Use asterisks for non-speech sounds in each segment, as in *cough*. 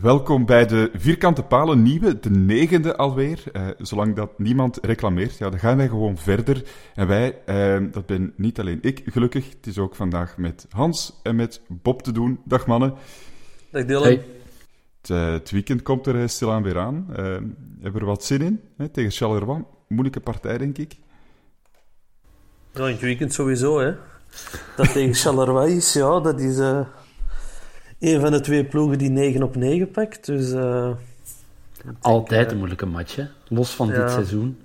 Welkom bij de Vierkante Palen Nieuwe, de negende alweer. Eh, zolang dat niemand reclameert, ja, dan gaan wij gewoon verder. En wij, eh, dat ben niet alleen ik, gelukkig. Het is ook vandaag met Hans en met Bob te doen. Dag mannen. Dag Dylan. Het, eh, het weekend komt er stilaan weer aan. Hebben we er wat zin in? Hè? Tegen Charleroi. Moeilijke partij, denk ik. Ja, in het weekend sowieso, hè. Dat tegen Charleroi is, ja, dat is een van de twee ploegen die 9 op 9 pakt. Dus eh, Altijd een moeilijke match, hè? los van Ja. dit seizoen.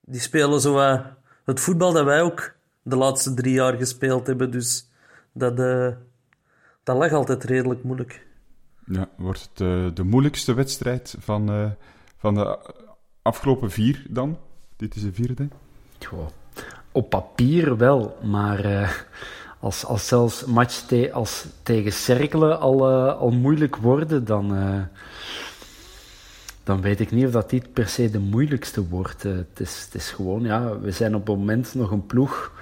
die spelen zo eh, het voetbal dat wij ook de laatste drie jaar gespeeld hebben. Dus dat, eh, dat lag altijd redelijk moeilijk. Ja, wordt het eh, de moeilijkste wedstrijd van, eh, van de afgelopen vier dan? Dit is de vierde. Goh, op papier wel, maar eh, als, als zelfs match te- als tegen Cerkelen al, eh, al moeilijk worden, dan, eh, dan weet ik niet of dat dit per se de moeilijkste wordt. Eh, het, is, het is gewoon, ja, we zijn op het moment nog een ploeg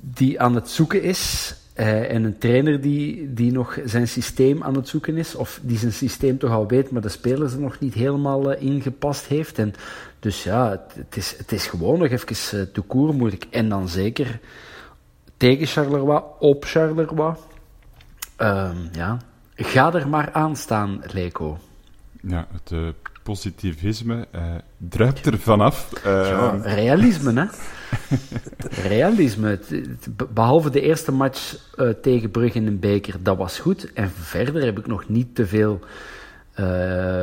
die aan het zoeken is. en een trainer die, die nog zijn systeem aan het zoeken is, of die zijn systeem toch al weet, maar de spelers er nog niet helemaal ingepast heeft. En dus ja, het, is, het is gewoon nog even uh, toekoer moeilijk. En dan zeker tegen Charleroi, op Charleroi. Ehm, ja, ga er maar aan staan, Leco. Ja, het eh, positivisme eh, druipt er vanaf. Eh, Ja, realisme, hè? *laughs* realisme. Het- het- Behalve de eerste match tegen Brugge in een beker, dat was goed. En verder heb ik nog niet te veel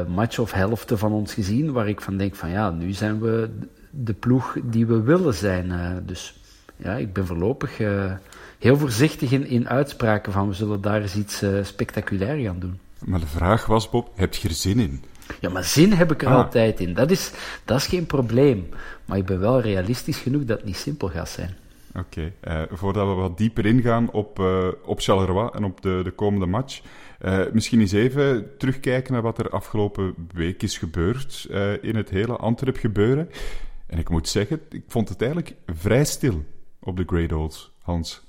match of helften van ons gezien waar ik van denk van ja, nu zijn we de ploeg die we willen zijn. dus ja, ik ben voorlopig eh, heel voorzichtig in, in uitspraken van we zullen daar eens iets eh, spectaculair gaan doen. Maar de vraag was, Bob, heb je er zin in? Ja, maar zin heb ik er Ah. altijd in. Dat is, dat is geen probleem. Maar ik ben wel realistisch genoeg dat het niet simpel gaat zijn. Oké, eh, voordat we wat dieper ingaan op, op Charleroi en op de, de komende match, misschien eens even terugkijken naar wat er afgelopen week is gebeurd in het hele Antwerp gebeuren. En ik moet zeggen, ik vond het eigenlijk vrij stil op de Great Olds, Hans.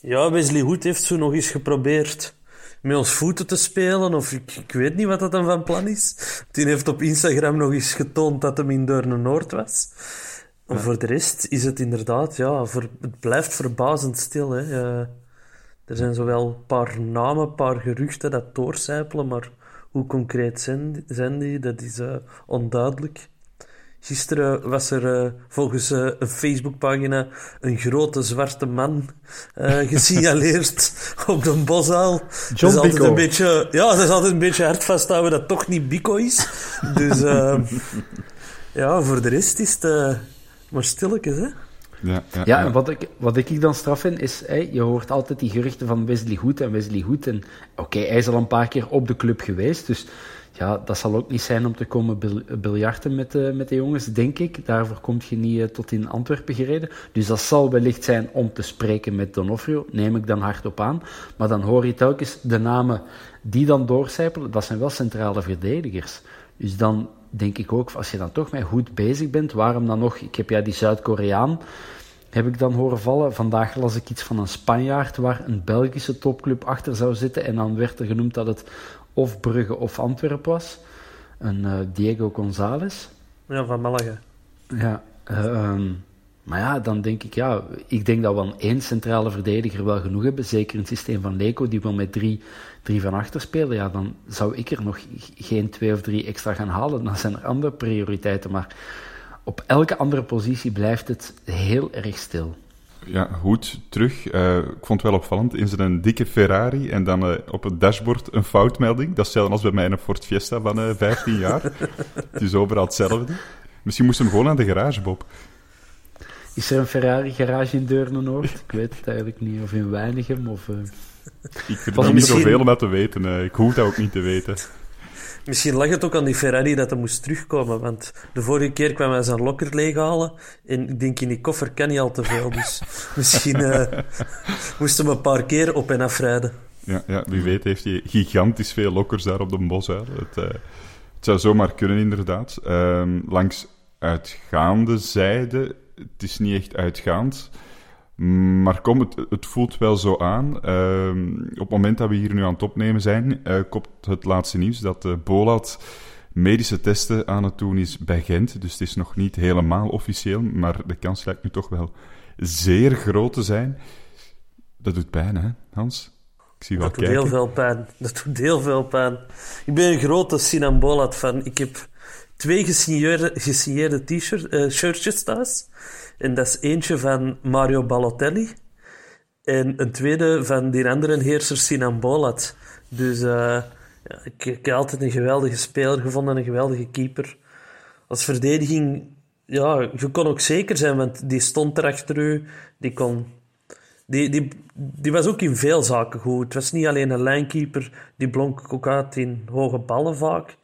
Ja, Wesley Hoed heeft zo nog eens geprobeerd met ons voeten te spelen. Of ik, ik weet niet wat dat dan van plan is. Die heeft op Instagram nog eens getoond dat hem in Deurne-Noord was. Maar voor de rest is het inderdaad, ja, voor, het blijft verbazend stil. Hè. Er zijn zowel een paar namen, een paar geruchten dat doorcijpelen, maar hoe concreet zijn, die- zijn die, dat is eh, onduidelijk. Gisteren was er eh, volgens eh, een Facebookpagina een grote zwarte man eh, *laughs* gesignaleerd op de Bosuil. dat is altijd Bico. een beetje, ja, dat is altijd een beetje hard vasthouden dat het toch niet Bico is. Dus eh, *laughs* ja, voor de rest is het maar stilletjes, hè. Ja, ja, Ja, en wat ik, wat ik dan straf vind, is... Je hoort altijd die geruchten van Wesley Goed en Wesley Goed. En oké, hij is al een paar keer op de club geweest. Dus ja, dat zal ook niet zijn om te komen bil biljarten met, de, met de jongens, denk ik. Daarvoor kom je niet uh, tot in Antwerpen gereden. Dus dat zal wellicht zijn om te spreken met Donofrio, neem ik dan hardop aan. Maar dan hoor je telkens de namen die dan doorcijpelen, dat zijn wel centrale verdedigers. Dus dan denk ik ook, als je dan toch mee goed bezig bent, waarom dan nog, ik heb ja die Zuid-Koreaan, heb ik dan horen vallen. Vandaag las ik iets van een Spanjaard waar een Belgische topclub achter zou zitten en dan werd er genoemd dat het of Brugge of Antwerpen was. Een uh, Diego González. Ja, van Malaga. Ja, uh, um, maar ja, dan denk ik, ja, ik denk dat we aan één centrale verdediger wel genoeg hebben. Zeker in het systeem van Leco, die wil met drie, drie van achter spelen. Ja, dan zou ik er nog geen twee of drie extra gaan halen. Dan zijn er andere prioriteiten. Maar op elke andere positie blijft het heel erg stil. Ja, goed, terug. Uh, ik vond het wel opvallend. In zijn dikke Ferrari en dan uh, op het dashboard een foutmelding. Dat is hetzelfde als bij mij een Ford Fiesta van uh, 15 jaar. *laughs* het is overal hetzelfde. Misschien moest hem gewoon aan de garage, Bob. Is er een Ferrari-garage in Deurne-Noord? Ik weet het eigenlijk niet. Of in Weinigem, of... Ik vind het niet zoveel om dat te weten. ik hoef dat ook niet te weten. Misschien lag het ook aan die Ferrari dat hij moest terugkomen. Want de vorige keer kwam hij zijn lokker leeghalen. En ik denk, in die koffer kan niet al te veel. Dus *laughs* misschien uh, moest hem een paar keer op en afrijden. Ja, ja, wie weet heeft hij gigantisch veel lokkers daar op de bosuil. Het, uh, het zou zomaar kunnen, inderdaad. Um, langs uitgaande zijde, het is niet echt uitgaand... Maar kom, het, het, voelt wel zo aan. Uh, op het moment dat we hier nu aan het opnemen zijn, uh, komt het laatste nieuws dat uh, Bolat medische testen aan het doen is bij Gent. Dus het is nog niet helemaal officieel, maar de kans lijkt nu toch wel zeer groot te zijn. Dat doet pijn, hè, Hans? Ik zie wel dat doet heel veel pijn. Dat doet heel veel pijn. Ik ben een grote Sinan Bolat fan. Ik heb twee gesigneerde, gesigneerde t-shirtjes thuis. En dat is eentje van Mario Balotelli. En een tweede van die andere heerser, Sinan Bolat. Dus ja, ik, ik, heb altijd een geweldige speler gevonden, een geweldige keeper. Als verdediging, ja, je kon ook zeker zijn, want die stond er achter u. Die, kon, die, die, die was ook in veel zaken goed. Het was niet alleen een lijnkeeper, die blonk ook uit in hoge ballen vaak.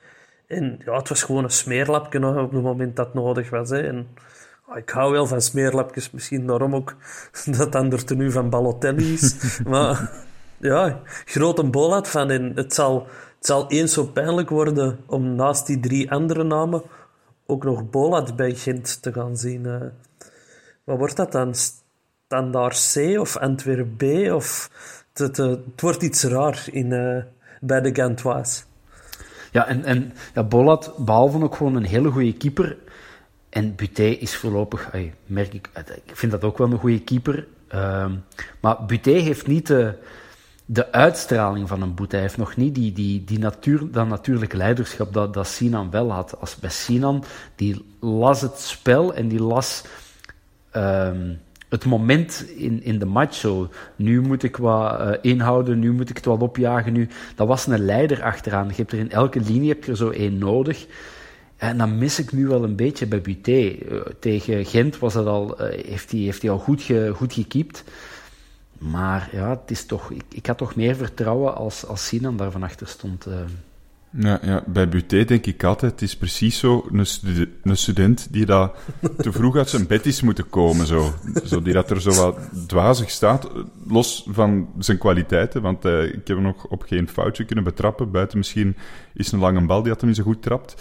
En ja, het was gewoon een smeerlapje op het moment dat het nodig was. Hè. En, ik hou wel van smeerlapjes, misschien daarom ook *laughs* dat dan er nu van Balotelli is. *laughs* maar ja, grote bolat van. En het zal, het zal eens zo pijnlijk worden om naast die drie andere namen ook nog Bolat bij Gent te gaan zien. Uh, wat wordt dat dan? Standaard C of Antwerp B? Of het, het, het wordt iets raar in, uh, bij de Gantois. Ja, en, en ja, Bolat, behalve ook gewoon een hele goede keeper, en Buté is voorlopig, merk ik, ik vind dat ook wel een goede keeper. Uh, maar Buté heeft niet de, de uitstraling van een Boet. Hij heeft nog niet die, die, die natuur, dat natuurlijke leiderschap dat, dat Sinan wel had. Als bij Sinan, die las het spel en die las um, het moment in, in de match. Zo. Nu moet ik wat uh, inhouden, nu moet ik het wat opjagen. Nu. Dat was een leider achteraan. Je hebt er in elke linie heb je er zo één nodig. En dan mis ik nu wel een beetje bij Buté. Tegen Gent was het al, heeft hij heeft al goed, goed gekiept. Maar ja, het is toch, ik, ik had toch meer vertrouwen als, als Sinan daar van achter stond. Uh. Ja, ja, bij Buté denk ik altijd, het is precies zo een, student die dat te vroeg uit zijn bed is moeten komen. Zo. zo die dat er zo wat dwazig staat, los van zijn kwaliteiten. Want ik heb hem nog op geen foutje kunnen betrappen. Buiten misschien is een lange bal die dat hem niet zo goed trapt.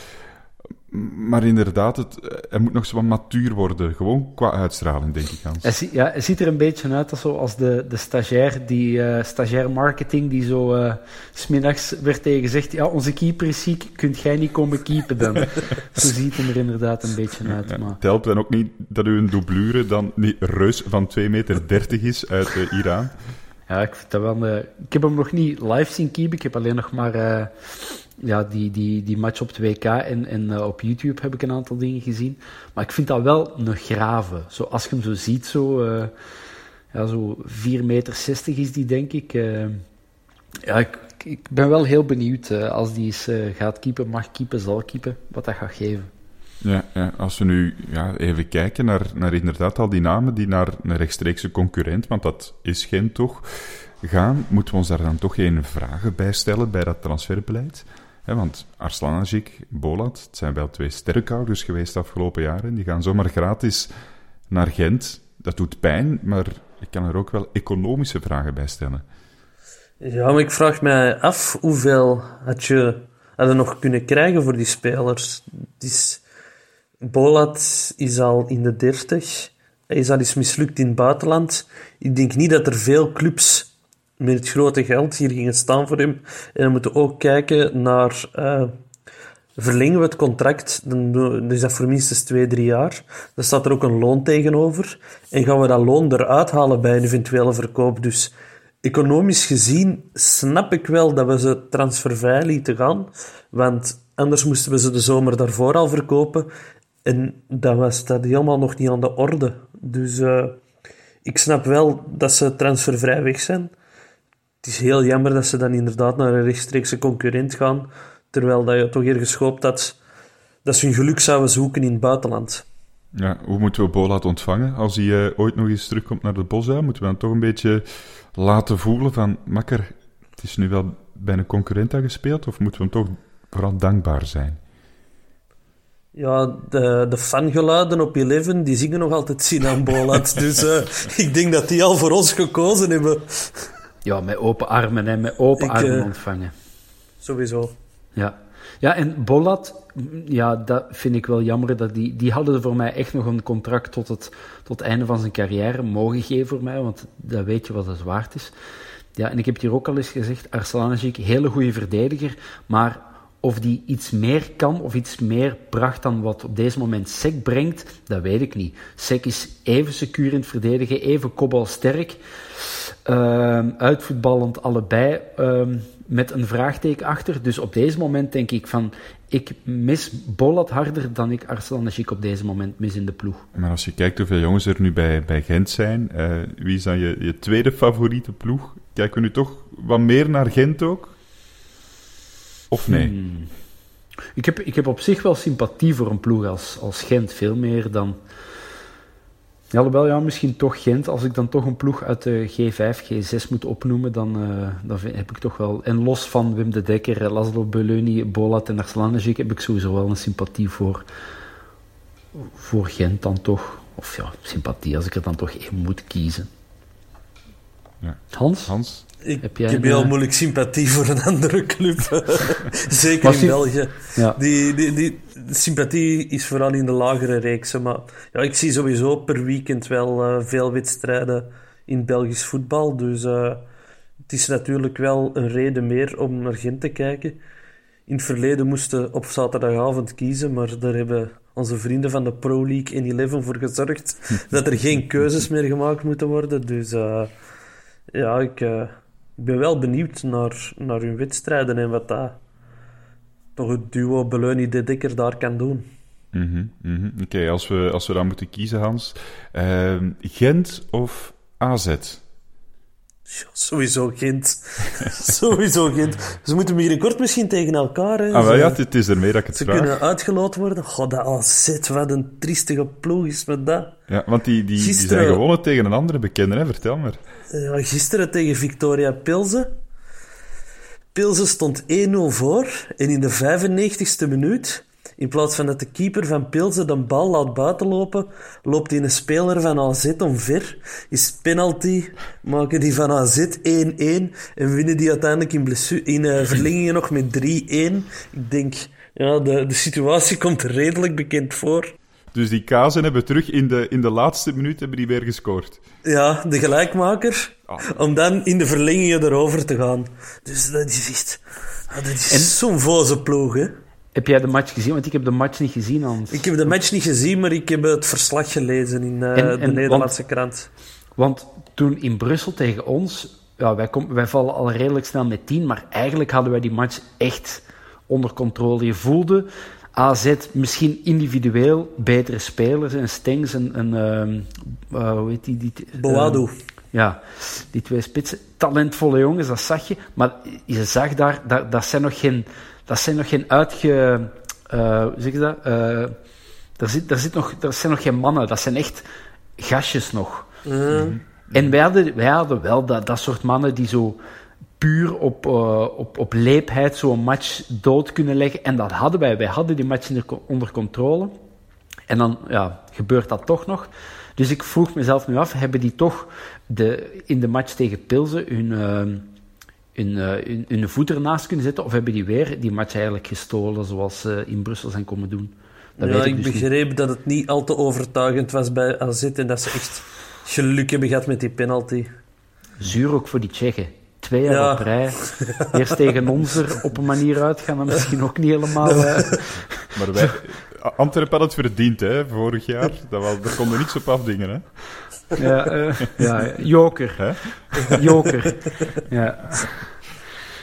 Maar inderdaad, het, hij moet nog zo wat matuur worden. Gewoon qua uitstraling, denk ik, Hans. Hij, ja, hij ziet er een beetje uit als, de, de stagiair, die uh, stagiair marketing, die zo uh, smiddags werd tegen gezegd, ja, onze keeper is ziek, kunt jij niet komen keepen dan? *laughs* zo ziet hij er inderdaad een beetje uit. Ja, maar... Het helpt dan ook niet dat u een doublure dan niet reus van 2,30 meter is uit uh, Iran. Ja, ik, vind dat wel, ik heb hem nog niet live zien keepen, ik heb alleen nog maar ja, die, die, die match op het WK en, en uh, op YouTube heb ik een aantal dingen gezien. Maar ik vind dat wel een grave. Zo, als je hem zo ziet, zo, uh, ja, zo 4,60 meter is die, denk ik. Uh, ja, ik, ik ben wel heel benieuwd als die eens gaat keepen, mag keepen, zal keepen, wat dat gaat geven. Ja, ja, als we nu ja, even kijken naar, naar inderdaad al die namen die naar een rechtstreekse concurrent, want dat is geen toch, gaan, moeten we ons daar dan toch geen vragen bij stellen bij dat transferbeleid? Hè, want Arslanajik, Bolat, het zijn wel twee sterrenkouders geweest de afgelopen jaren. Die gaan zomaar gratis naar Gent. Dat doet pijn, maar ik kan er ook wel economische vragen bij stellen. Ja, ik vraag mij af hoeveel had je, had nog kunnen krijgen voor die spelers. Is, Bolat is al in de dertig. Hij is al eens mislukt in het buitenland. Ik denk niet dat er veel clubs met het grote geld hier gingen staan voor hem. En we moeten ook kijken naar... eh, verlengen we het contract, dan dan is dat voor minstens twee, drie jaar. Dan staat er ook een loon tegenover. En gaan we dat loon eruit halen bij een eventuele verkoop. Dus economisch gezien snap ik wel dat we ze transfervrij lieten gaan. Want anders moesten we ze de zomer daarvoor al verkopen. En dat was dat helemaal nog niet aan de orde. Dus eh, ik snap wel dat ze transfervrij weg zijn. Het is heel jammer dat ze dan inderdaad naar een rechtstreekse concurrent gaan. Terwijl dat je toch ergens hoopt dat, dat ze hun geluk zouden zoeken in het buitenland. Ja, hoe moeten we Bolat ontvangen als hij eh, ooit nog eens terugkomt naar de Bosda? Moeten we hem toch een beetje laten voelen van... Makker, het is nu wel bij een concurrent gespeeld, of moeten we hem toch vooral dankbaar zijn? Ja, de, de fangeluiden op Eleven, die zingen nog altijd Sinan Bolat. *laughs* dus eh, ik denk dat die al voor ons gekozen hebben. Ja, met open armen en met open Ik, armen eh, ontvangen. Sowieso. Ja. ja, en Bolat, mm, ja, dat vind ik wel jammer. Dat die, die hadden voor mij echt nog een contract tot het, tot het einde van zijn carrière mogen geven voor mij, want dat weet je wat het waard is. Ja, en ik heb het hier ook al eens gezegd, Arslanagic, hele goede verdediger, maar of die iets meer kan of iets meer bracht dan wat op deze moment Sek brengt, dat weet ik niet. Sek is even secuur in het verdedigen, even kopbalsterk, ehm uitvoetballend allebei, ehm, met een vraagteken achter. Dus op deze moment denk ik van, ik mis Bolat harder dan ik Arslanagic op deze moment mis in de ploeg. Maar als je kijkt hoeveel jongens er nu bij, bij Gent zijn, eh, wie is dan je, je tweede favoriete ploeg? Kijken we nu toch wat meer naar Gent ook? Of nee? Ik heb, ik heb op zich wel sympathie voor een ploeg als, als Gent, veel meer dan... Ja, alhoewel, ja, misschien toch Gent. Als ik dan toch een ploeg uit de G5, G6 moet opnoemen, dan, eh, dan vind- heb ik toch wel... En los van Wim de Dekker, Laszlo Beleuny, Bolat en Arslanesic, heb ik sowieso wel een sympathie voor, voor Gent dan toch. Of ja, sympathie, als ik er dan toch één moet kiezen. Ja. Hans? Hans? Ik Heb heb heel eh, moeilijk sympathie voor een andere club. *laughs* Zeker in België. Ja. Die, die, die sympathie is vooral in de lagere reeksen. Maar ja, ik zie sowieso per weekend wel eh, veel wedstrijden in Belgisch voetbal. Dus eh, het is natuurlijk wel een reden meer om naar Gent te kijken. In het verleden moesten we op zaterdagavond kiezen, maar daar hebben onze vrienden van de Pro League in 11 voor gezorgd *laughs* dat er geen keuzes meer gemaakt moeten worden. Dus ja, ik, ik ben wel benieuwd naar, naar hun wedstrijden en wat dat toch het duo Beleuny-De Dekker daar kan doen. Mhm, mhm. Oké, als, we, als we dan moeten kiezen, Hans. Ehm, Gent of AZ? Sowieso Gent. *laughs* sowieso Gent. Ze moeten binnenkort misschien tegen elkaar. Hè. Ah, wel ja, het, is ermee dat ik het Ze vraag. kunnen uitgeloot worden. God, dat AZ, wat een triestige ploeg is met dat. Ja, want die, die, die zijn gewonnen tegen een andere bekende, hè? vertel maar. Ja, gisteren tegen Victoria Pilsen. Pilsen stond 1-0 voor. En in de 95ste minuut, in plaats van dat de keeper van Pilsen de bal laat buitenlopen, loopt hij een speler van AZ omver. Is penalty, maken die van AZ 1-1 en winnen die uiteindelijk in, in eh, verlengingen nog met 3-1. Ik denk, ja, de, de situatie komt redelijk bekend voor. Dus die Kazen hebben terug in de, in de laatste minuut hebben die weer gescoord. Ja, de gelijkmaker. Om dan in de verlengingen erover te gaan. Dus dat is echt... ah, dat is zo'n voze ploeg, hè. Heb jij de match gezien? Want ik heb de match niet gezien, Hans. Ik heb de match niet gezien, maar ik heb het verslag gelezen in eh, En- de Nederlandse krant. Want toen in Brussel tegen ons, ja, wij, kom, wij vallen al redelijk snel met 10, maar eigenlijk hadden wij die match echt onder controle. Je voelde AZ misschien individueel betere spelers en Stengs en, en ehm, eh, hoe heet die? die Boadu. ehm, ja, die twee spitsen, talentvolle jongens, dat zag je. Maar je zag daar, dat, dat zijn nog geen, dat zijn nog geen uitge... eh, hoe zeg je dat? Eh, daar, zit, daar, zit nog, daar zijn nog geen mannen, dat zijn echt gastjes nog. En wij hadden, wij hadden wel dat, dat soort mannen die zo puur op, uh, op, op leepheid zo'n match dood kunnen leggen. En dat hadden wij. Wij hadden die match onder controle. En dan ja, gebeurt dat toch nog. Dus ik vroeg mezelf nu af, hebben die toch de, in de match tegen Pilsen hun, uh, hun, hun, hun voet ernaast kunnen zetten? Of hebben die weer die match eigenlijk gestolen zoals ze in Brussel zijn komen doen? Dat ja, ik, ik dus begreep niet. dat het niet al te overtuigend was bij AZ en dat ze echt geluk hebben gehad met die penalty. Zuur ook voor die Tsjechen. Twee jaar ja. op rij. Eerst tegen ons er op een manier uitgaan, dan misschien ook niet helemaal... Uh... Maar wij... Antwerpen had het verdiend, hè, vorig jaar. Dat was, daar konden niets op afdingen, hè. Ja, uh, *laughs* ja joker. Hè? Joker. Ja.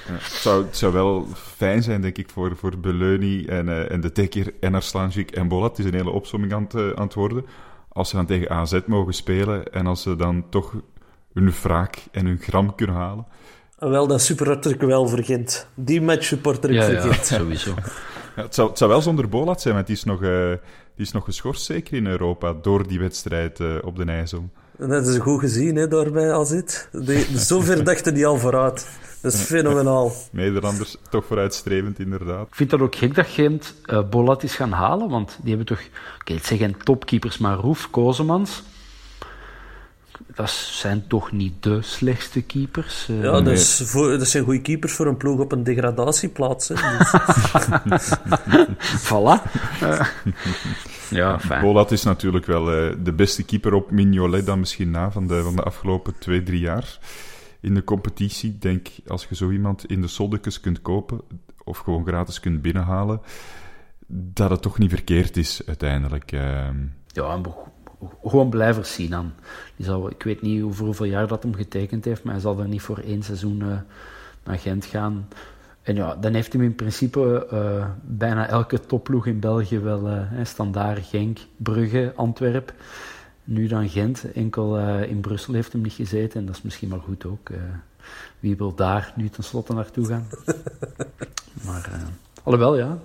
Ja, het, zou, het zou wel fijn zijn, denk ik, voor, voor Beleuni en, uh, en de Tekir en Arslanjik en Bolat. Het is een hele opzomming aan het, aan het worden. Als ze dan tegen AZ mogen spelen en als ze dan toch hun wraak en hun gram kunnen halen. Wel, dat supporter ik wel vergent. Die match supporter ik ja, vergent. Ja, sowieso. Ja, het, zou, het zou wel zonder Bolat zijn, want die is nog, uh, die is nog geschorst zeker in Europa door die wedstrijd uh, op de IJssel. Dat is goed gezien, hè, daarbij al zit. Zover dachten die al vooruit. Dat is fenomenaal. *laughs* Nederlanders toch vooruitstrevend, inderdaad. Ik vind dat ook gek dat Gent uh, Bolat is gaan halen, want die hebben toch... Oké, het zijn geen topkeepers, maar Roef, Kozemans dat zijn toch niet de slechtste keepers. Uh, ja, dat, is voor, dat zijn goede keepers voor een ploeg op een degradatieplaats. Hè, *laughs* dus. voilà. Ja, fijn. Bolat is natuurlijk wel uh, de beste keeper op Mignolet dan misschien na van de, van de afgelopen twee, drie jaar in de competitie. Ik denk, als je zo iemand in de soldekes kunt kopen of gewoon gratis kunt binnenhalen, dat het toch niet verkeerd is uiteindelijk. Ehm. Ja, en gewoon blijven zien aan. Die zal, ik weet niet voor hoeveel jaar dat hem getekend heeft, maar hij zal er niet voor één seizoen uh, naar Gent gaan. En ja, dan heeft hij in principe uh, bijna elke topploeg in België wel. Uh, standaard Genk, Brugge, Antwerp. Nu dan Gent. Enkel in Brussel heeft hem niet gezeten. En dat is misschien maar goed ook. wie wil daar nu tenslotte naartoe gaan? *laughs* maar alhoewel, ja.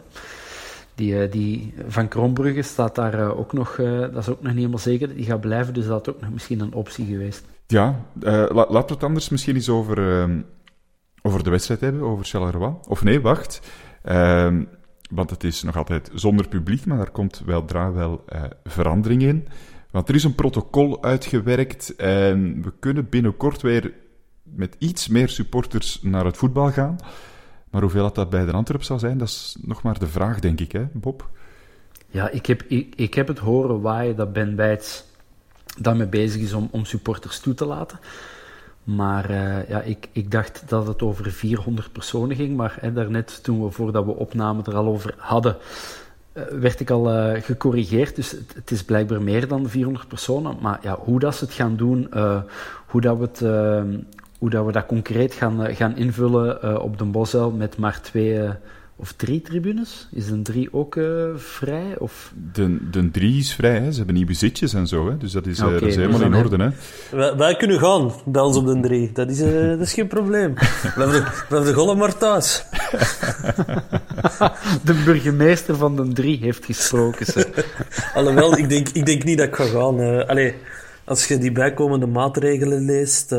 Die, eh, die van Kronbrugge staat daar eh, ook nog, eh, dat is ook nog niet helemaal zeker. Die gaat blijven, dus dat is ook nog misschien een optie geweest. Ja, la, laten we het anders misschien eens over, over de wedstrijd hebben, over Charleroi. Of nee, wacht. Ehm, want het is nog altijd zonder publiek, maar daar komt weldra wel verandering in. Want er is een protocol uitgewerkt en we kunnen binnenkort weer met iets meer supporters naar het voetbal gaan. Maar hoeveel dat, dat bij de Antwerp zal zijn, dat is nog maar de vraag, denk ik, hè, Bob? Ja, ik heb, ik, ik heb het horen waaien dat Ben Bijts daarmee bezig is om, om supporters toe te laten. Maar uh, ja, ik, ik dacht dat het over 400 personen ging. Maar hè, daarnet, toen we voordat we opnamen er al over hadden, uh, werd ik al uh, gecorrigeerd. Dus het, het, is blijkbaar meer dan 400 personen. Maar ja, hoe dat ze het gaan doen, hoe dat we het hoe dat we dat concreet gaan, eh, gaan invullen uh, op de Bosel met maar twee uh, of drie tribunes. Is een drie ook uh, vrij? Of? De, de drie is vrij, hè. ze hebben nieuwe zitjes en zo, hè. dus dat is, okay, dat is helemaal dus in orde. Hè. Wij, wij, kunnen gaan, bij ons op de drie. Dat is, dat is geen probleem. *laughs* We hebben de, we hebben de gollen maar thuis. *laughs* de burgemeester van de drie heeft gesproken. Ze. *laughs* Alhoewel, ik denk, ik denk niet dat ik ga gaan. allee, als je die bijkomende maatregelen leest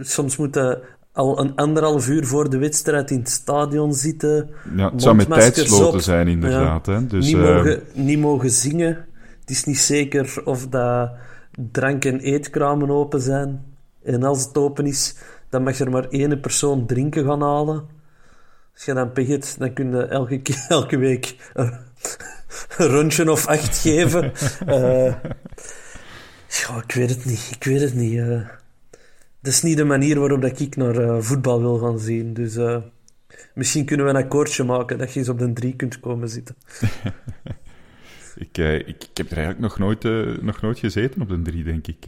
soms moeten al een anderhalf uur voor de wedstrijd in het stadion zitten. Ja, het zou met tijdsloten zijn, inderdaad. Hè? Dus, niet, mogen, ehm, niet mogen zingen. Het is niet zeker of dat drank- en eetkramen open zijn. En als het open is, dan mag er maar één persoon drinken gaan halen. Als je dan pech dan kun je elke, *laughs* elke week een, rondje of acht geven. uh, *laughs* ja, ik weet het niet. Ik weet het niet. Uh, dat is niet de manier waarop dat ik naar uh, voetbal wil gaan zien. Dus uh, misschien kunnen we een akkoordje maken dat je eens op de drie kunt komen zitten. *laughs* ik, uh, ik, ik, heb er eigenlijk nog nooit, nog nooit gezeten op de drie, denk ik.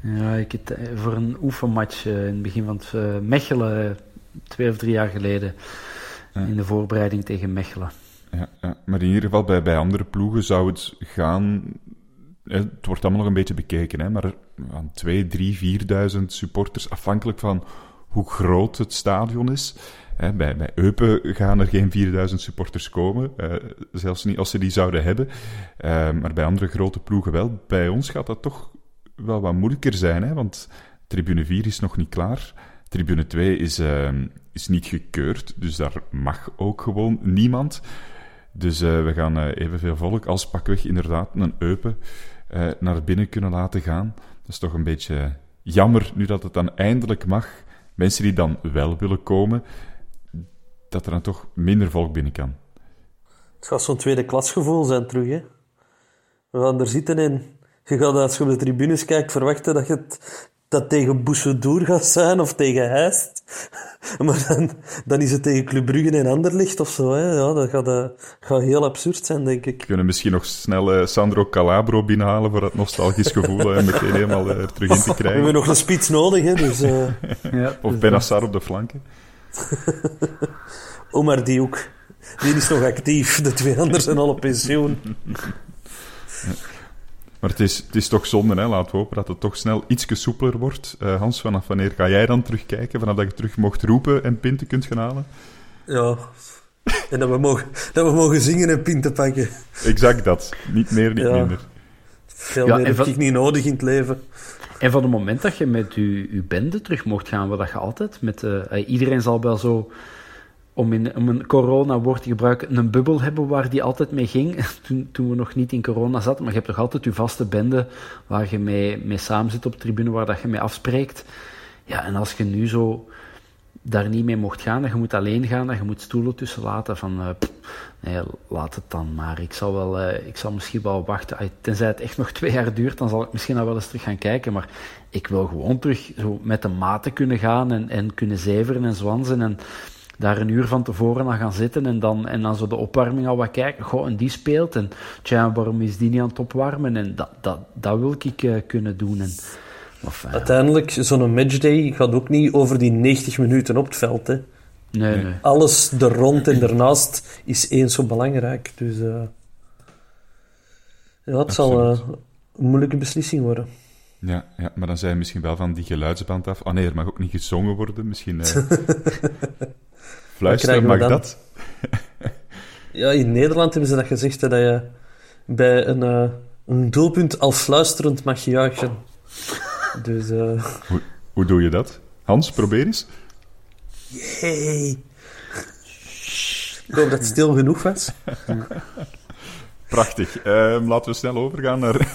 Ja, ik heb voor een oefenmatch in het begin van het Mechelen, twee of drie jaar geleden, in de voorbereiding tegen Mechelen. Ja, ja, maar in ieder geval bij, bij andere ploegen zou het gaan het wordt allemaal nog een beetje bekeken, hè, maar aan 2, 3, 4.000 supporters, afhankelijk van hoe groot het stadion is. Hè, bij, bij Eupen gaan er geen 4000 supporters komen, uh, zelfs niet als ze die zouden hebben. Uh, maar bij andere grote ploegen wel. Bij ons gaat dat toch wel wat moeilijker zijn, hè, want tribune 4 is nog niet klaar. Tribune 2 is, uh, is niet gekeurd, dus daar mag ook gewoon niemand. Dus uh, we gaan evenveel volk als pakweg inderdaad een Eupen naar binnen kunnen laten gaan. Dat is toch een beetje jammer, nu dat het dan eindelijk mag. Mensen die dan wel willen komen, dat er dan toch minder volk binnen kan. Het gaat zo'n tweede klasgevoel zijn terug, hè. We gaan er zitten en je gaat als je op de tribunes kijkt verwachten dat je het, dat tegen Boussoudour gaat zijn of tegen Heist. *laughs* Maar dan, dan is het tegen Club Brugge en Anderlicht of zo. Hè. Ja, dat gaat, uh, gaat heel absurd zijn, denk ik. We kunnen misschien nog snel uh, Sandro Calabro binnenhalen voor dat nostalgisch gevoel en meteen helemaal uh, er terug in te *laughs* krijgen. We hebben nog een spits nodig, hè, dus... *laughs* ja, of dus Benassar op de flanken. Omar Diouk. Die is nog actief. De twee anderen zijn al op pensioen. Maar het is, het is toch zonde, hè? laten we hopen dat het toch snel iets soepeler wordt. Uh, Hans, vanaf wanneer ga jij dan terugkijken? Vanaf dat je terug mocht roepen en pinten kunt gaan halen? Ja, en dat we mogen, dat we mogen zingen en pinten pakken. Exact dat. Niet meer, niet minder. Veel ja, meer heb van... ik niet nodig in het leven. En van het moment dat je met je, je bende terug mocht gaan, wat je altijd met... Uh, iedereen zal wel zo om, in, een corona-woord te gebruiken, een bubbel hebben waar die altijd mee ging, *laughs* toen, toen we nog niet in corona zaten. Maar je hebt toch altijd je vaste bende waar je mee, mee samen zit op de tribune, waar dat je mee afspreekt. Ja, en als je nu zo daar niet mee mocht gaan, dat je moet alleen gaan, dat je moet stoelen tussen laten, van uh, nee, laat het dan maar. Ik zal, wel, uh, ik zal misschien wel wachten. Tenzij het echt nog twee jaar duurt, dan zal ik misschien al wel eens terug gaan kijken. Maar ik wil gewoon terug zo met de maten kunnen gaan en, en kunnen zeveren en zwansen en daar een uur van tevoren aan gaan zitten en dan, en dan zo de opwarming al wat kijken. Goh, en die speelt. En tja, waarom is die niet aan het opwarmen? En dat, dat, dat wil ik uh, kunnen doen. En, of, uh, Uiteindelijk, zo'n matchday gaat ook niet over die 90 minuten op het veld. Hè. Nee, nee. Alles er rond en daarnaast is eens zo belangrijk. Dus uh, ja, het zal een moeilijke beslissing worden. Ja, ja, maar dan zijn we misschien wel van die geluidsband af. Oh nee, er mag ook niet gezongen worden. Misschien... *laughs* Fluisteren, mag dat? *laughs* ja, in Nederland hebben ze dat gezegd, dat je bij een, uh, een doelpunt al fluisterend mag juichen. Dus, uh... *laughs* hoe, hoe doe je dat? Hans, probeer eens. Yay! Ik hoop dat het stil genoeg was. *laughs* Prachtig. Um, laten we snel overgaan naar,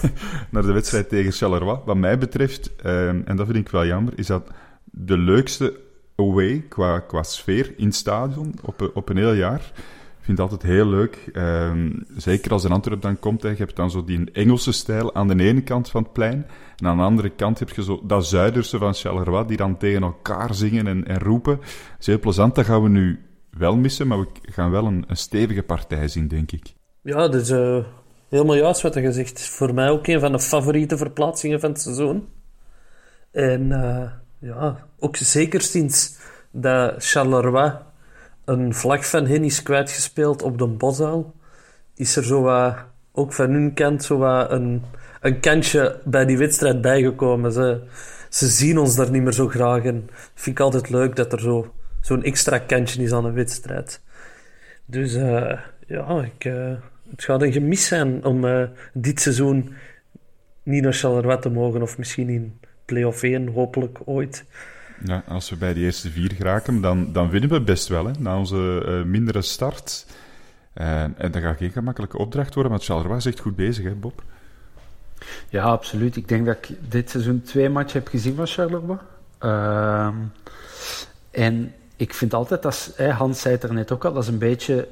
naar de wedstrijd tegen Charleroi. Wat mij betreft, um, en dat vind ik wel jammer, is dat de leukste away qua, qua sfeer in stadion op, op een heel jaar. Ik vind het altijd heel leuk. Um, zeker als een Antwerp dan komt. Hè, je hebt dan zo die Engelse stijl aan de ene kant van het plein. En aan de andere kant heb je zo dat Zuiderse van Charleroi, die dan tegen elkaar zingen en, en roepen. Dat is heel plezant. Dat gaan we nu wel missen, maar we gaan wel een, een stevige partij zien, denk ik. Ja, is uh, helemaal juist wat je gezegd. Voor mij ook een van de favoriete verplaatsingen van het seizoen. En... Uh ja, ook zeker sinds dat Charleroi een vlag van hen is kwijtgespeeld op de Boszaal, is er zo wat, ook van hun kant zo wat een, een kantje bij die wedstrijd bijgekomen. Ze, ze zien ons daar niet meer zo graag en vind ik altijd leuk dat er zo, zo'n extra kantje is aan een wedstrijd. Dus uh, ja, ik, uh, het gaat een gemis zijn om uh, dit seizoen niet naar Charleroi te mogen of misschien in play-off 1, hopelijk ooit. Ja, als we bij die eerste vier geraken, dan, dan winnen we best wel. Hè, na onze uh, mindere start. Uh, en dat gaat geen gemakkelijke opdracht worden, maar Charleroi is echt goed bezig, hè, Bob? Ja, absoluut. Ik denk dat ik dit seizoen twee matchen heb gezien van Charleroi. Uh, en ik vind altijd, dat, Hans zei het er net ook al, dat is een beetje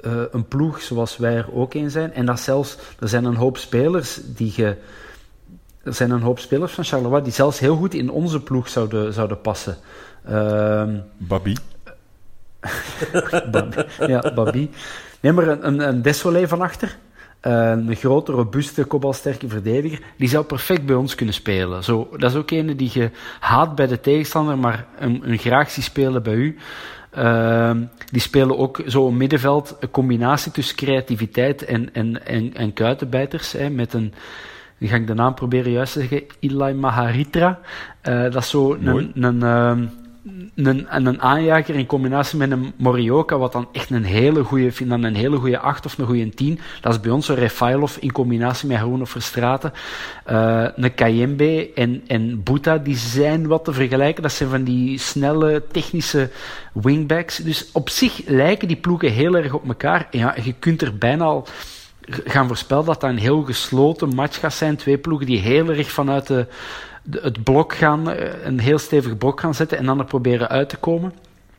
uh, een ploeg zoals wij er ook in zijn. En dat zelfs, er zijn een hoop spelers die je er zijn een hoop spelers van Charleroi die zelfs heel goed in onze ploeg zouden, zouden passen. Um, *laughs* Babi. ja, Babi. Neem maar een, een, een Desolé van achter. een grote, robuuste, kopbalsterke verdediger. Die zou perfect bij ons kunnen spelen. Zo, dat is ook een die je haat bij de tegenstander, maar een, een graag ziet spelen bij u. Uh, die spelen ook zo een middenveld, een combinatie tussen creativiteit en, en, en, en kuitenbijters. Hè, met een, die ga ik de naam proberen juist te zeggen, Ilai Maharitra. Uh, dat is zo een, een, ehm, een, een aanjager in combinatie met een Morioka, wat dan echt een hele goede, vind dan een hele goede 8 of een goede 10. Dat is bij ons een Refailov in combinatie met Haroun of Verstraten. Uh, een Kayembe en, en Buta, die zijn wat te vergelijken. Dat zijn van die snelle, technische wingbacks. Dus op zich lijken die ploegen heel erg op elkaar. Ja, je kunt er bijna al gaan voorspellen dat dat een heel gesloten match gaat zijn. Twee ploegen die heel erg vanuit de het blok gaan, eh, een heel stevig blok gaan zetten en dan er proberen uit te komen.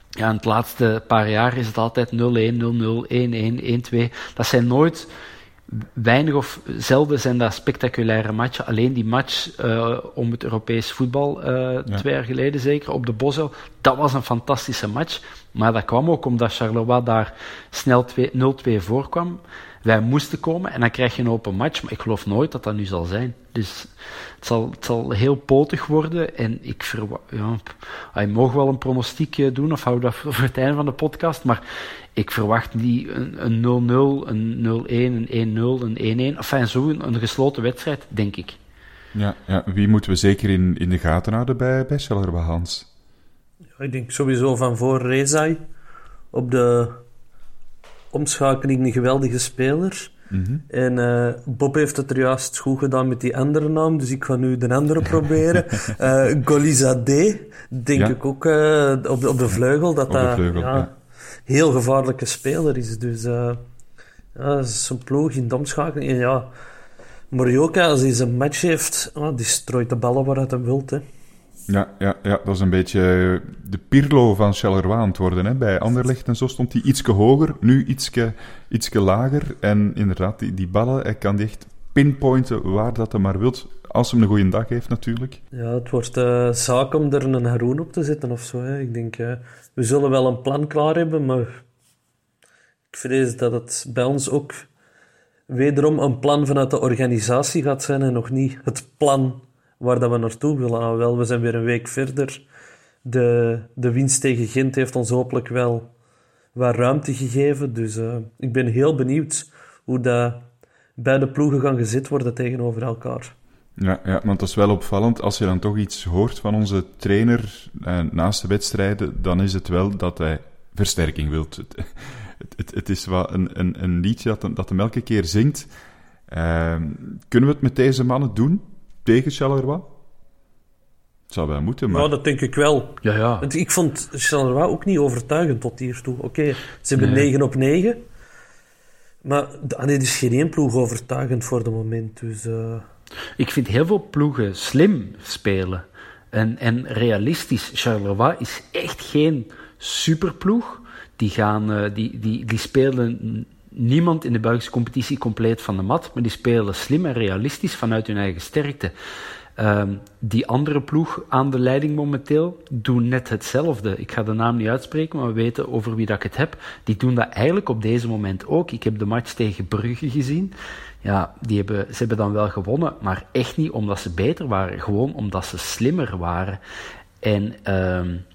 Ja, in het laatste paar jaar is het altijd 0-1, 0-0, 1-1, 1-2. Dat zijn nooit weinig of zelden zijn dat spectaculaire matchen. Alleen die match uh, om het Europees voetbal, uh, twee jaar geleden zeker, op de Bosel, dat was een fantastische match. Maar dat kwam ook omdat Charleroi daar snel 0-2 voorkwam. Wij moesten komen en dan krijg je een open match, maar ik geloof nooit dat dat nu zal zijn. Dus het zal, het zal heel potig worden en ik verwacht... Ja, je mag wel een pronostiek eh, doen, of hou dat voor het einde van de podcast, maar ik verwacht niet een 0-0, een 0-1, een 1-0, een 1-1. Enfin, zo een, een gesloten wedstrijd, denk ik. Ja, ja, wie moeten we zeker in, in de gaten houden bij, bij Hans? Ja, ik denk sowieso van voor Rezai op de omschakeling een geweldige speler. Mhm. En uh, Bob heeft het er juist goed gedaan met die andere naam, dus ik ga nu de andere proberen. *laughs* uh, Golizade, denk ik ook uh, op, de, op de vleugel, dat dat ja, ja. heel gevaarlijke speler is. Dus ja, dat is zo'n ploeg in de omschakeling. En ja, Morioka, als hij zijn match heeft, oh, die strooit de ballen waar hij wilt. Hè. Ja, ja, ja, dat is een beetje de Pirlo van Charleroi het worden. Hè. Bij Anderlecht en zo stond hij ietsje hoger, nu ietsje, ietsje lager. En inderdaad, die, die ballen, hij kan die echt pinpointen waar dat hij maar wilt. Als hij een goede dag heeft, natuurlijk. Ja, het wordt uh, zaak om er een Haroon op te zetten of zo. Hè. Ik denk, uh, we zullen wel een plan klaar hebben, maar ik vrees dat het bij ons ook wederom een plan vanuit de organisatie gaat zijn en nog niet het plan waar dat we naartoe willen. Nou, wel, we zijn weer een week verder. De, de winst tegen Gent heeft ons hopelijk wel wat ruimte gegeven. Dus uh, ik ben heel benieuwd hoe dat beide ploegen gaan gezet worden tegenover elkaar. Ja, ja, want dat is wel opvallend. Als je dan toch iets hoort van onze trainer eh, naast de wedstrijden, dan is het wel dat hij versterking wilt. Het, het, het, is wel een, een, een liedje dat, dat hem elke keer zingt. Uh, kunnen we het met deze mannen doen? Tegen Charleroi? Het zou wel moeten, maar... Ja, dat denk ik wel. Ja, ja. Want ik vond Charleroi ook niet overtuigend tot hiertoe. Oké, ze hebben nee. 9 op 9. Maar ah, nee, is geen één ploeg overtuigend voor de moment. Dus, uh... Ik vind heel veel ploegen slim spelen. En, en realistisch. Charleroi is echt geen superploeg. Die, gaan, uh, die, die, die spelen niemand in de Belgische competitie compleet van de mat, maar die spelen slim en realistisch vanuit hun eigen sterkte. Um, die andere ploeg aan de leiding momenteel doen net hetzelfde. Ik ga de naam niet uitspreken, maar we weten over wie dat ik het heb. Die doen dat eigenlijk op deze moment ook. Ik heb de match tegen Brugge gezien. Ja, die hebben, ze hebben dan wel gewonnen, maar echt niet omdat ze beter waren. Gewoon omdat ze slimmer waren. En um,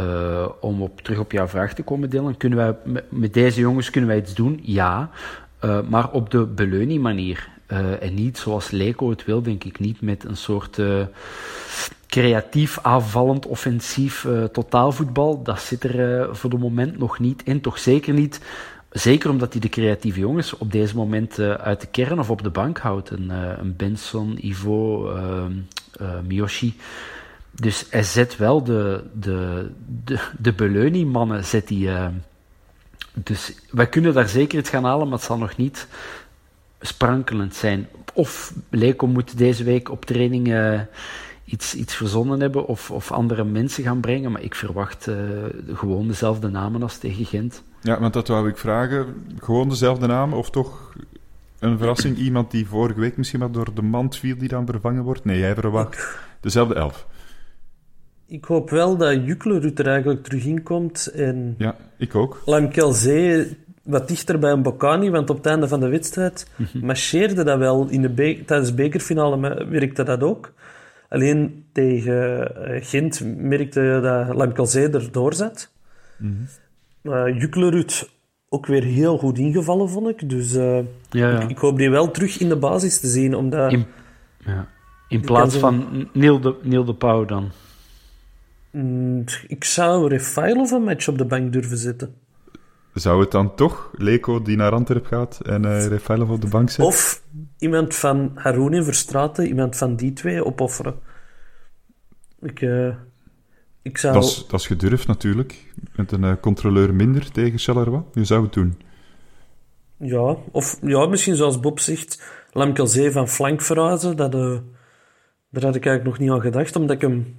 uh, om op, terug op jouw vraag te komen, Dylan, kunnen wij, met, deze jongens kunnen wij iets doen? Ja, uh, maar op de Beleuni manier. Uh, en niet zoals Leco het wil, denk ik niet, met een soort creatief, aanvallend, offensief totaalvoetbal. Dat zit er voor de moment nog niet in. Toch zeker niet Zeker omdat hij de creatieve jongens op deze moment uit de kern of op de bank houdt. Een, een Benson, Ivo, uh, Miyoshi. Dus hij zet wel de, de, de, de Beleuni-mannen. Zet hij, uh, dus wij kunnen daar zeker iets gaan halen, maar het zal nog niet sprankelend zijn. Of Leko moet deze week op training uh, iets, iets verzonnen hebben of, of andere mensen gaan brengen. Maar ik verwacht uh, gewoon dezelfde namen als tegen Gent. Ja, want dat wou ik vragen. Gewoon dezelfde namen of toch een verrassing? Iemand die vorige week misschien wat door de mand viel die dan vervangen wordt? Nee, jij verwacht dezelfde elf. Ik hoop wel dat Juklerud er eigenlijk terug in komt. En ja, ik ook. Lamkelzee wat dichter bij een Bocani, want op het einde van de wedstrijd mm marcheerde dat wel. In de be tijdens de bekerfinale werkte dat ook. Alleen tegen uh, Gent merkte je dat Lamkelzee erdoor zat. Mm -hmm. uh, Juklerud ook weer heel goed ingevallen, vond ik. Dus uh, ja, ja. Ik, ik, hoop die wel terug in de basis te zien. Omdat in, ja. in plaats van Neil de, Neil de Pauw dan. Mm, ik zou Refailov een match op de bank durven zetten. Zou het dan toch Leko die naar Antwerp gaat en uh, Refailov op de bank zet? Of iemand van Haroon en Verstraten, iemand van die twee opofferen. Ik, uh, ik zou... Dat is, dat is gedurfd natuurlijk. Met een uh, controleur minder tegen Charleroi. Je zou het doen. Ja, of ja, misschien zoals Bob zegt, Lamkelzee van flank verhuizen. Dat, uh, daar had ik eigenlijk nog niet aan gedacht, omdat ik hem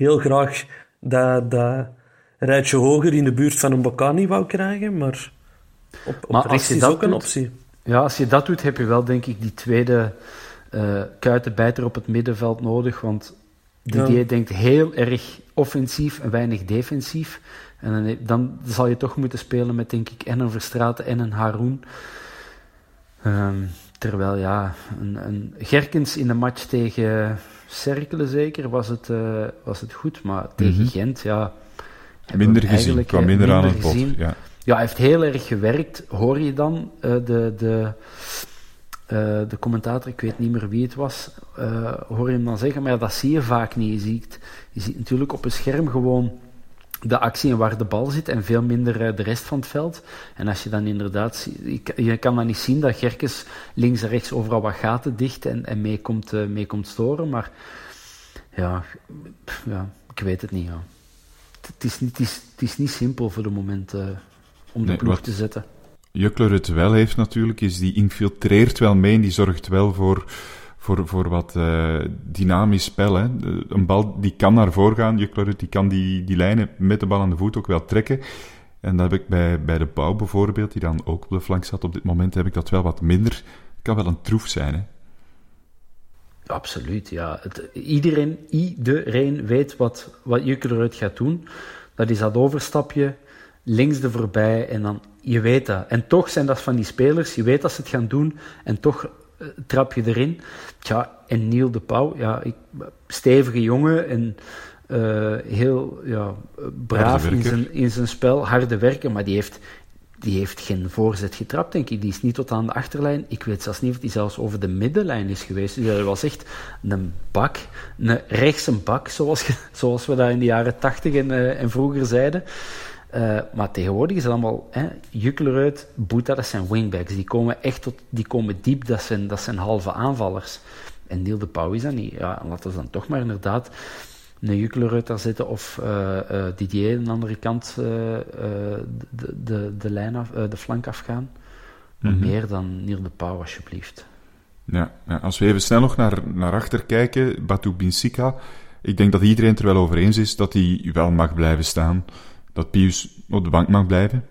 heel graag dat, dat rijtje hoger in de buurt van een Bocani wou krijgen. Maar op, op maar rechts is ook een optie. Ja, als je dat doet, heb je wel denk ik die tweede uh, kuitenbijter op het middenveld nodig. Want Didier ja. denkt heel erg offensief en weinig defensief. En dan, dan, zal je toch moeten spelen met, denk ik, en een Verstraten en een Haroon. Um, terwijl, ja, een, een, Gerkens in de match tegen Cerkelen zeker was het, uh, was het goed. Maar tegen mm -hmm. Gent, ja... Minder gezien, kwam minder, minder aan het. Ja. ja, hij heeft heel erg gewerkt. Hoor je dan uh, de... de uh, de commentator, ik weet niet meer wie het was, hoor je hem dan zeggen, maar ja, dat zie je vaak niet. Je ziet, je ziet natuurlijk op een scherm gewoon de actie en waar de bal zit en veel minder uh, de rest van het veld. En als je dan inderdaad, je kan dan niet zien dat Gerkes links en rechts overal wat gaten dicht en, en mee, komt, mee komt storen, maar ja, ja, ik weet het niet. Ja. Het, is niet, het, is, het is niet simpel voor de moment om de nee, ploeg te zetten. Jukkler het wel heeft natuurlijk, is die infiltreert wel mee en die zorgt wel voor, voor, voor wat uh, dynamisch spel. Hè. Een bal die kan naar voren gaan, Jukkler die kan die, die lijnen met de bal aan de voet ook wel trekken. En dat heb ik bij, bij de Pauw bijvoorbeeld, die dan ook op de flank zat. Op dit moment heb ik dat wel wat minder. Het kan wel een troef zijn, hè. Absoluut, ja. Het, iedereen, iedereen weet wat, wat gaat doen. Dat is dat overstapje links er voorbij en dan, je weet dat. En toch zijn dat van die spelers, je weet dat ze het gaan doen en toch trap je erin. Tja, en Niel de Pauw, ja, ik, stevige jongen en uh, heel ja, braaf in zijn, in zijn spel, harde werken, maar die heeft, die heeft geen voorzet getrapt, denk ik. Die is niet tot aan de achterlijn. Ik weet zelfs niet of die zelfs over de middenlijn is geweest. Dus dat was echt een bak, een rechtse bak, zoals, zoals we dat in de jaren tachtig en, uh, en vroeger zeiden. Uh, maar tegenwoordig is het allemaal hè, Jukkeruit, Boeta, dat zijn wingbacks. Die komen echt tot, die komen diep, dat zijn, dat zijn halve aanvallers. En Niel de Pauw is dat niet. Ja, laten we dan toch maar inderdaad een Jukkeruit daar zitten of uh, uh, Didier aan de andere kant de, de, de, lijn af, de flank afgaan. Mm -hmm. Meer dan Niel de Pauw, alsjeblieft. Ja, ja, als we even snel nog naar, naar achter kijken, Batu Binsika, ik denk dat iedereen het er wel over eens is dat hij wel mag blijven staan dat Pius op de bank mag blijven?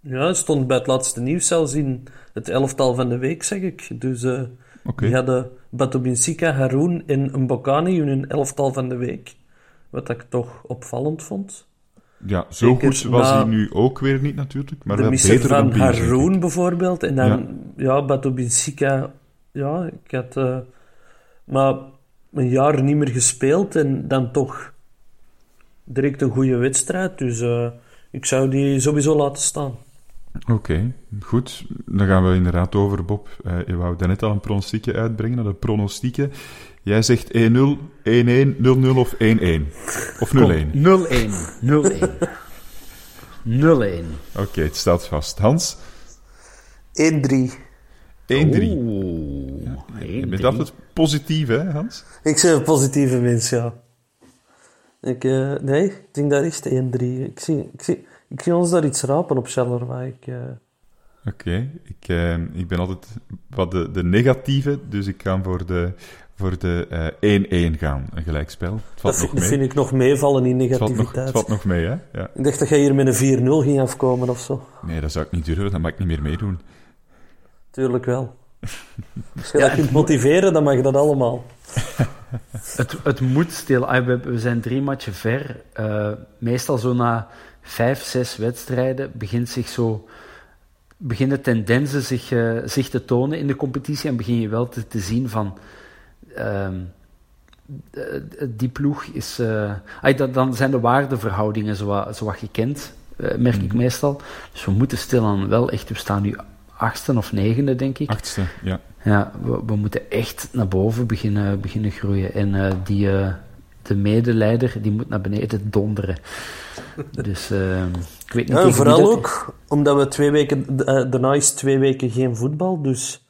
Ja, stond bij het laatste nieuws zelfs in het elftal van de week, zeg ik. Dus uh, okay. die hadden Batobinsika, Haroon en Mbokani in hun elftal van de week. Wat ik toch opvallend vond. Ja, zo Zeker, goed was hij nu ook weer niet natuurlijk, maar de wel beter van dan Pius. Haroon bijvoorbeeld, en dan, ja, ja Batobinsika, ja, ik had uh, maar een jaar niet meer gespeeld en dan toch direct een goede wedstrijd. Dus uh, ik zou die sowieso laten staan. Oké, okay, goed. Dan gaan we inderdaad over, Bob. Uh, je wou daarnet al een pronostiekje uitbrengen, de pronostieken. Jij zegt 1-0, 1-1, 0-0 of 1-1? Of 0-1? 0-1. 0-1. 0-1. Oké, okay, het staat vast. Hans? 1-3. 1-3. Oeh, ja, je bent altijd positief, hè, Hans? Ik ben een positieve mens, ja. Ik, uh, nee, ik denk dat is 1-3. Ik zie, ik, zie, ik zie ons daar iets rapen op Charleroi. Ik, uh... Oké, okay. ik, uh, ik ben altijd wat de, de negatieve, dus ik ga voor de, voor de 1-1 gaan, een gelijkspel. Het valt dat nog mee. vind ik nog meevallen in negativiteit. Het valt nog, het valt nog mee, hè? Ja. Ik dacht dat jij hier met een 4-0 ging afkomen of zo. Nee, dat zou ik niet durven, dan mag ik niet meer meedoen. Tuurlijk wel. *laughs* Als je ja, dat kunt motiveren, dan mag dat allemaal. Het, het moet stil. We, we zijn drie matchen ver. Uh, meestal zo na vijf, zes wedstrijden begint zich zo, beginnen tendensen zich, uh, zich te tonen in de competitie en begin je wel te, te zien van uh, die ploeg is. Uh, dan zijn de waardeverhoudingen zo, zo wat gekend, merk ik Mhm. meestal. Dus we moeten stilaan wel echt, we staan nu achtste of negende, denk ik. Achtste, ja. Ja, we, we moeten echt naar boven beginnen, beginnen groeien. En uh, die, uh, de medeleider die moet naar beneden donderen. Dus uh, ik weet niet ja, Vooral dat- ook omdat we twee weken... eh, daarna is twee weken geen voetbal, dus...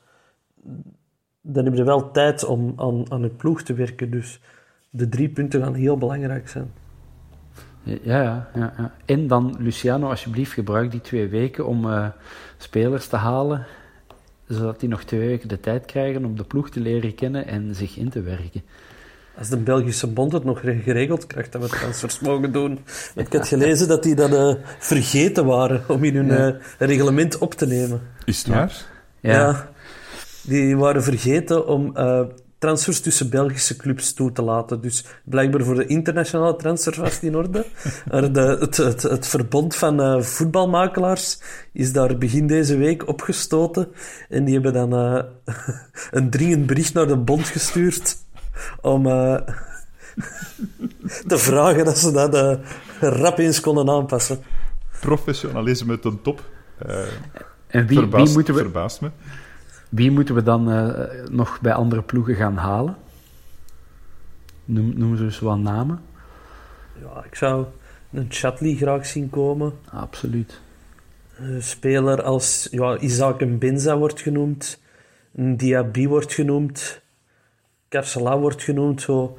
Dan heb je wel tijd om aan, aan het ploeg te werken. Dus de drie punten gaan heel belangrijk zijn. Ja, ja, ja, ja. En dan, Luciano, alsjeblieft, gebruik die twee weken om eh, spelers te halen, zodat die nog twee weken de tijd krijgen om de ploeg te leren kennen en zich in te werken. Als de Belgische bond het nog geregeld krijgt dat we transfers mogen doen. Ik had gelezen dat die dat eh, vergeten waren om in hun eh, reglement op te nemen. Is het waar? Ja, Die waren vergeten om eh, transfers tussen Belgische clubs toe te laten. Dus blijkbaar voor de internationale transfers was het in orde. *laughs* Maar de, het, het, het verbond van eh, voetbalmakelaars is daar begin deze week opgestoten. En die hebben dan eh, *laughs* een dringend bericht naar de bond gestuurd om eh, *laughs* te vragen dat ze dat eh, rap eens konden aanpassen. Professionalisme ten top. Eh en wie, verbaast, wie, moeten we, verbaast me. Wie moeten we dan eh, nog bij andere ploegen gaan halen? Noem, noem ze eens wat namen. Ja, ik zou een Chatley graag zien komen. Absoluut. Een speler als ja, Isaac Benza wordt genoemd, een Diaby wordt genoemd, Carcela wordt genoemd. Zo.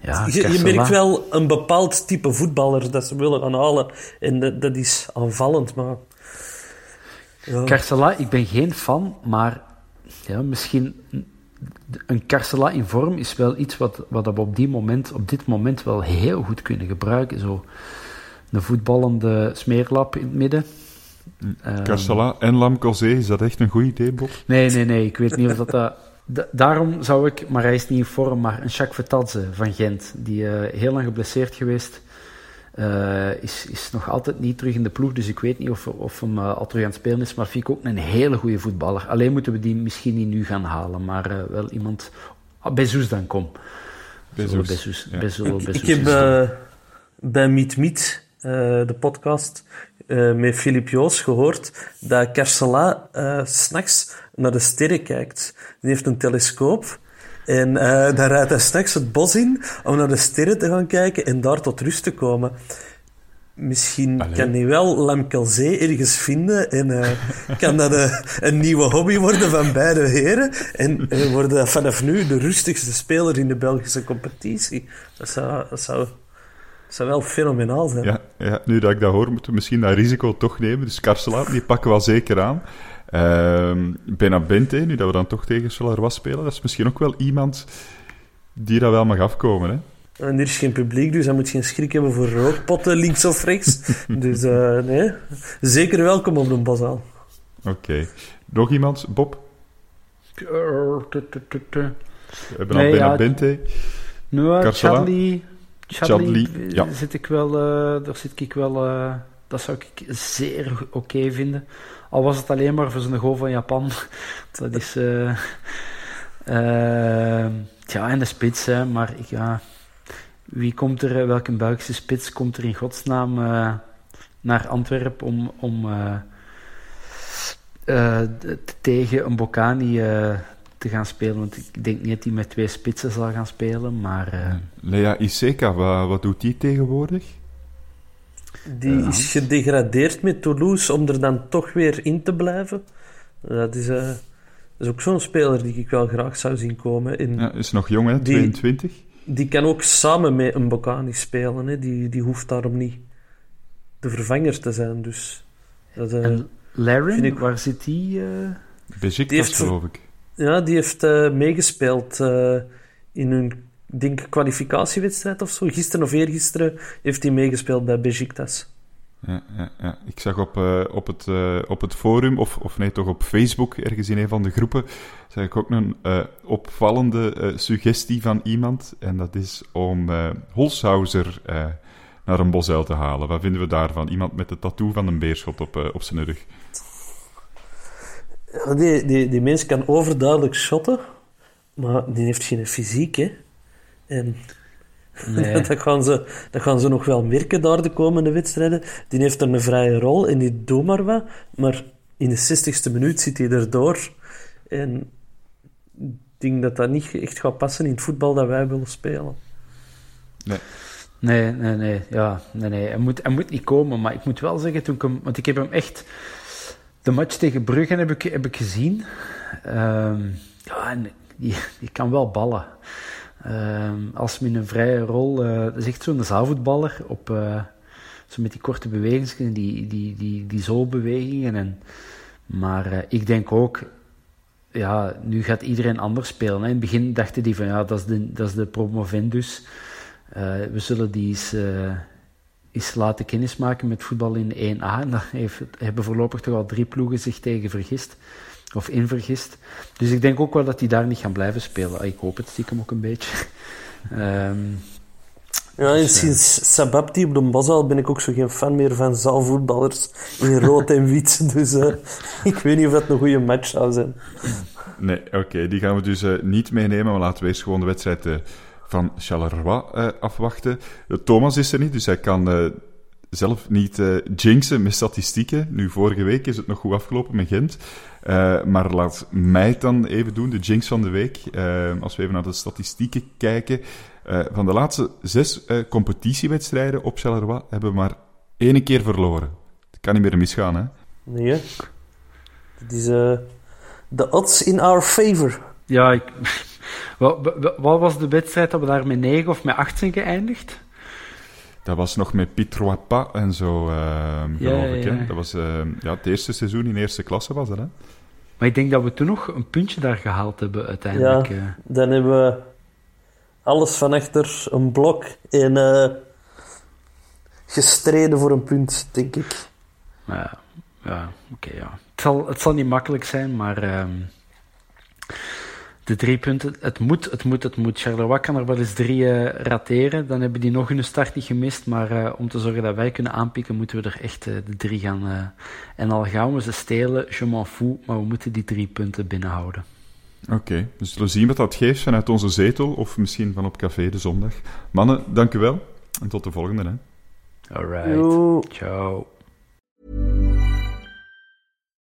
Ja, je, je merkt wel een bepaald type voetballer dat ze willen gaan halen. En dat, dat is aanvallend, maar... Ja, Carcela, ik ben geen fan, maar ja, misschien een Carcela in vorm is wel iets wat, wat we op, die moment, op dit moment wel heel goed kunnen gebruiken. Zo een voetballende smeerlap in het midden. Ehm, Carcela en Lamcozé, is dat echt een goed idee, Bob? Nee, nee, nee. Ik weet niet of dat... dat *laughs* da- daarom zou ik, maar hij is niet in vorm, maar een Jacques Vertadze van Gent, die eh, heel lang geblesseerd geweest, eh, is, is nog altijd niet terug in de ploeg, dus ik weet niet of, of hem eh, al terug aan het spelen is, maar vind ik ook een hele goede voetballer. Alleen moeten we die misschien niet nu gaan halen, maar eh, wel iemand... Ah, Bezos dan, kom. Ja. Bezos, ik, heb is bij Meet Meet, eh, de podcast, eh, met Filip Joos gehoord dat Carcela eh, s s'nachts naar de sterren kijkt. Die heeft een telescoop en eh daar rijdt hij s'nachts het bos in om naar de sterren te gaan kijken en daar tot rust te komen. Misschien Allee. kan hij wel Lamkelzee ergens vinden en eh, kan dat eh, een nieuwe hobby worden van beide heren. En worden dat vanaf nu de rustigste speler in de Belgische competitie. Dat zou, dat zou, dat zou wel fenomenaal zijn. Ja, ja, nu dat ik dat hoor, moeten we misschien dat risico toch nemen. Dus Carcela, die pakken we wel zeker aan. Ehm Benabente, nu dat we dan toch tegen Charleroi spelen, dat is misschien ook wel iemand die dat wel mag afkomen. Hè? En er is geen publiek, dus hij moet geen schrik hebben voor rookpotten links of rechts. *laughs* dus eh, nee, zeker welkom op de Bazaal. Oké. Nog iemand? Bob? We hebben Nee, al ja, Benabente. Chadli, Chadli, Chadli, eh, ja. zit ik wel, eh, daar zit ik wel, eh, dat zou ik zeer oké vinden. Al was het alleen maar voor zijn goal van Japan. *laughs* Dat is, eh eh, ja, en de spits, hè, maar ik, ja, wie komt er, eh, welke Belgische spits komt er in godsnaam naar Antwerpen om, om tegen een Bocani te gaan spelen? Want ik denk niet dat hij met twee spitsen zal gaan spelen, maar... Lea Iseka, wat, wat doet die tegenwoordig? Die is gedegradeerd met Toulouse om er dan toch weer in te blijven. Dat is, eh, dat is ook zo'n speler die ik wel graag zou zien komen. En Ja, is nog jong, hè? Die- 22. Die kan ook samen met een Bocani spelen. Hè. Die, die hoeft daarom niet de vervanger te zijn. Dus dat, eh, En Laren, vind ik- waar zit die? eh? Besiktas, Die heeft- geloof ik. ja, die heeft eh, meegespeeld eh, in hun denk, kwalificatiewedstrijd of zo. Gisteren of eergisteren heeft hij meegespeeld bij Besiktas. Ja, ja, ja. Ik zag op, eh, op, het, eh, op het forum, of, of nee, toch op Facebook, ergens in een van de groepen, zag ik ook een eh, opvallende suggestie van iemand. En dat is om Holshouser naar een bosuil te halen. Wat vinden we daarvan? Iemand met de tattoo van een beerschot op, op zijn rug. Ja, die, die, die mens kan overduidelijk shotten, maar die heeft geen fysiek, hè. En Nee. *laughs* dat, gaan ze, dat gaan ze nog wel merken daar de komende wedstrijden. Die heeft er een vrije rol en die doet maar wat, maar in de 60ste minuut zit hij erdoor. En ik denk dat dat niet echt gaat passen in het voetbal dat wij willen spelen. Nee. Nee, nee, nee. Ja, nee, nee. Hij, moet, hij moet niet komen. Maar ik moet wel zeggen, toen ik hem... Want ik heb hem echt... De match tegen Brugge heb ik, heb ik gezien. Ehm, ja, en die, die kan wel ballen. Ehm, als hem in een vrije rol... eh, dat is echt zo'n zaalvoetballer op... eh, zo met die korte bewegingen, die, die, die, die zoolbewegingen. En, maar eh, ik denk ook, ja, nu gaat iedereen anders spelen. Hè. In het begin dachten die van, ja, dat is de, dat is de promovendus. We zullen die eens, eens laten kennismaken met voetbal in 1A. En daar hebben voorlopig toch al drie ploegen zich tegen vergist. Of in vergist. Dus ik denk ook wel dat die daar niet gaan blijven spelen. Ik hoop het stiekem ook een beetje. *laughs* Ehm, Ja, en sinds Sababti op de Basal ben ik ook zo geen fan meer van zaalvoetballers in rood en wit. *laughs* Dus eh, *laughs* ik weet niet of dat een goede match zou zijn. Nee, oké, die gaan we dus eh, niet meenemen, maar laten we eerst gewoon de wedstrijd eh, van Charleroi eh, afwachten. Eh, Thomas is er niet, dus hij kan eh, zelf niet eh, jinxen met statistieken. Nu, vorige week is het nog goed afgelopen met Gent. Eh, maar laat mij het dan even doen, de jinx van de week. Eh, als we even naar de statistieken kijken. Eh, van de laatste zes eh, competitiewedstrijden op Charleroi hebben we maar één keer verloren. Het kan niet meer misgaan, hè? Nee? Het is eh, de odds in our favor. Ja, ik, wat, wat- wat was de wedstrijd dat we daar met 9 of met 8 zijn geëindigd? Dat was nog met Pas en zo, eh, geloof ik. ja, Hè? ja. Dat was eh, ja, het eerste seizoen in eerste klasse, was dat, hè? Maar ik denk dat we toen nog een puntje daar gehaald hebben Ja, uiteindelijk. eh. dan hebben we alles van achter een blok en eh, gestreden voor een punt, denk ik. Ja, ja oké, ja. Het zal, het zal niet makkelijk zijn, maar ehm, de drie punten, het moet, het moet, het moet. Charleroi kan er wel eens drie eh, rateren, dan hebben die nog hun start niet gemist, maar eh, om te zorgen dat wij kunnen aanpikken, moeten we er echt eh, de drie gaan. eh, en al gaan we ze stelen, je m'en fous, maar we moeten die drie punten binnenhouden. Oké, dus we zullen zien wat dat geeft vanuit onze zetel of misschien van op café de zondag. Mannen, dank u wel en tot de volgende. Hè. Alright, Yo. ciao.